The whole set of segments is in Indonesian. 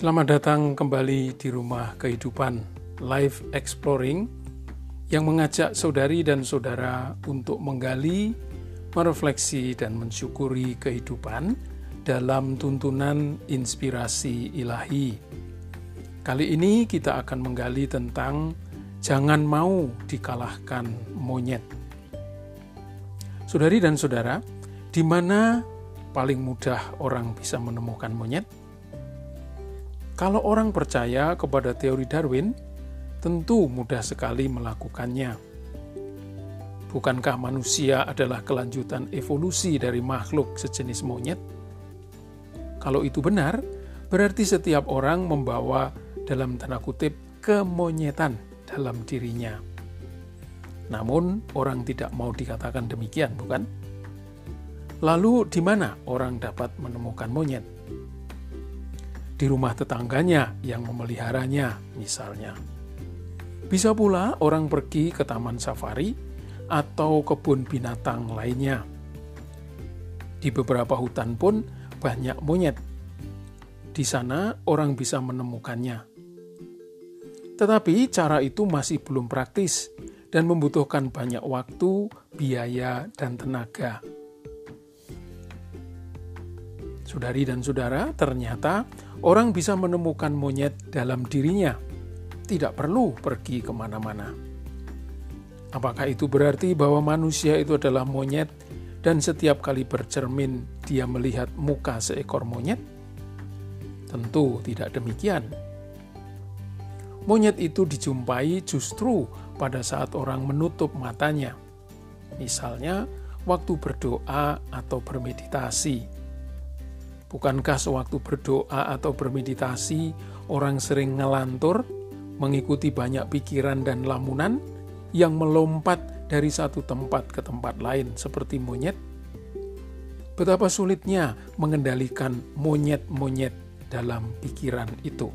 Selamat datang kembali di rumah kehidupan Life Exploring yang mengajak saudari dan saudara untuk menggali, merefleksi, dan mensyukuri kehidupan dalam tuntunan inspirasi ilahi. Kali ini kita akan menggali tentang jangan mau dikalahkan monyet. Saudari dan saudara, di mana paling mudah orang bisa menemukan monyet? Kalau orang percaya kepada teori Darwin, tentu mudah sekali melakukannya. Bukankah manusia adalah kelanjutan evolusi dari makhluk sejenis monyet? Kalau itu benar, berarti setiap orang membawa dalam tanda kutip kemonyetan dalam dirinya. Namun, orang tidak mau dikatakan demikian, bukan? Lalu, di mana orang dapat menemukan monyet? Di rumah tetangganya yang memeliharanya, misalnya. Bisa pula orang pergi ke taman safari atau kebun binatang lainnya. Di beberapa hutan pun banyak monyet. Di sana orang bisa menemukannya. Tetapi cara itu masih belum praktis dan membutuhkan banyak waktu, biaya, dan tenaga. Saudari dan saudara, ternyata orang bisa menemukan monyet dalam dirinya, tidak perlu pergi ke mana-mana. Apakah itu berarti bahwa manusia itu adalah monyet dan setiap kali bercermin dia melihat muka seekor monyet? Tentu tidak demikian. Monyet itu dijumpai justru pada saat orang menutup matanya. Misalnya, waktu berdoa atau bermeditasi Bukankah sewaktu berdoa atau bermeditasi, orang sering ngelantur, mengikuti banyak pikiran dan lamunan yang melompat dari satu tempat ke tempat lain seperti monyet? Betapa sulitnya mengendalikan monyet-monyet dalam pikiran itu.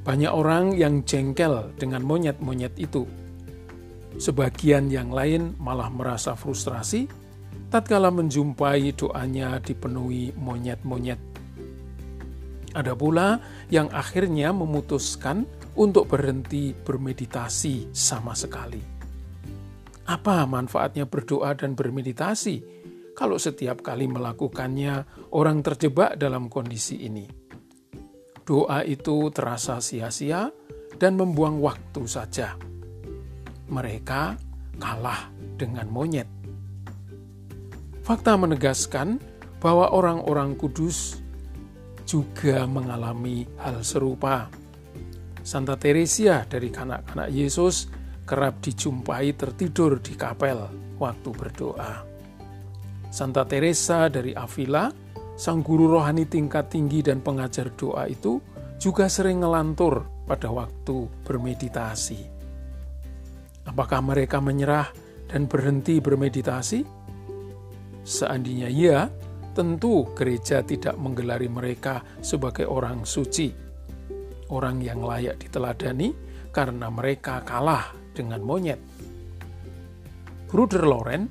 Banyak orang yang jengkel dengan monyet-monyet itu. Sebagian yang lain malah merasa frustrasi tatkala menjumpai doanya dipenuhi monyet-monyet. Ada pula yang akhirnya memutuskan untuk berhenti bermeditasi sama sekali. Apa manfaatnya berdoa dan bermeditasi kalau setiap kali melakukannya orang terjebak dalam kondisi ini? Doa itu terasa sia-sia dan membuang waktu saja. Mereka kalah dengan monyet. Fakta menegaskan bahwa orang-orang kudus juga mengalami hal serupa. Santa Teresia dari kanak-kanak Yesus kerap dijumpai tertidur di kapel waktu berdoa. Santa Teresa dari Avila, sang guru rohani tingkat tinggi dan pengajar doa itu juga sering ngelantur pada waktu bermeditasi. Apakah mereka menyerah dan berhenti bermeditasi? Seandainya iya, tentu gereja tidak menggelari mereka sebagai orang suci, orang yang layak diteladani karena mereka kalah dengan monyet. Bruder Loren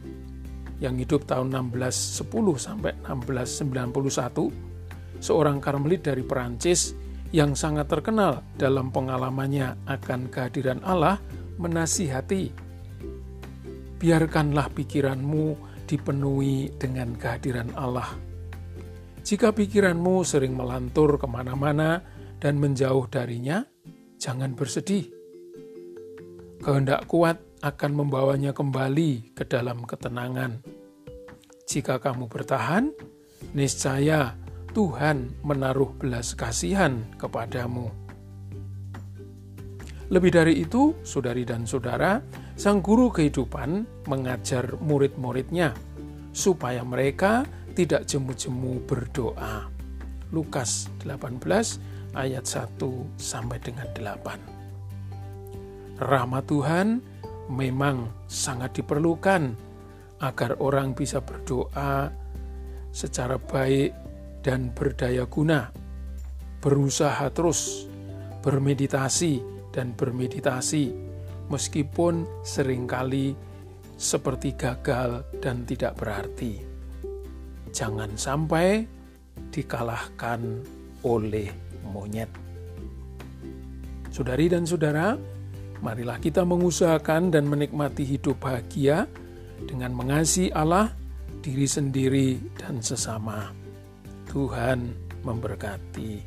yang hidup tahun 1610 sampai 1691, seorang karmelit dari Perancis yang sangat terkenal dalam pengalamannya akan kehadiran Allah, menasihati, biarkanlah pikiranmu dipenuhi dengan kehadiran Allah. Jika pikiranmu sering melantur ke mana-mana dan menjauh darinya, jangan bersedih. Kehendak kuat akan membawanya kembali ke dalam ketenangan. Jika kamu bertahan, niscaya Tuhan menaruh belas kasihan kepadamu. Lebih dari itu, saudari dan saudara, sang guru kehidupan mengajar murid-muridnya supaya mereka tidak jemu-jemu berdoa. Lukas 18 ayat 1 sampai dengan 8. Rahmat Tuhan memang sangat diperlukan agar orang bisa berdoa secara baik dan berdaya guna, berusaha terus, bermeditasi dan bermeditasi meskipun sering kali seperti gagal dan tidak berarti. Jangan sampai dikalahkan oleh monyet. Saudari dan saudara, marilah kita mengusahakan dan menikmati hidup bahagia dengan mengasihi Allah, diri sendiri, dan sesama. Tuhan memberkati.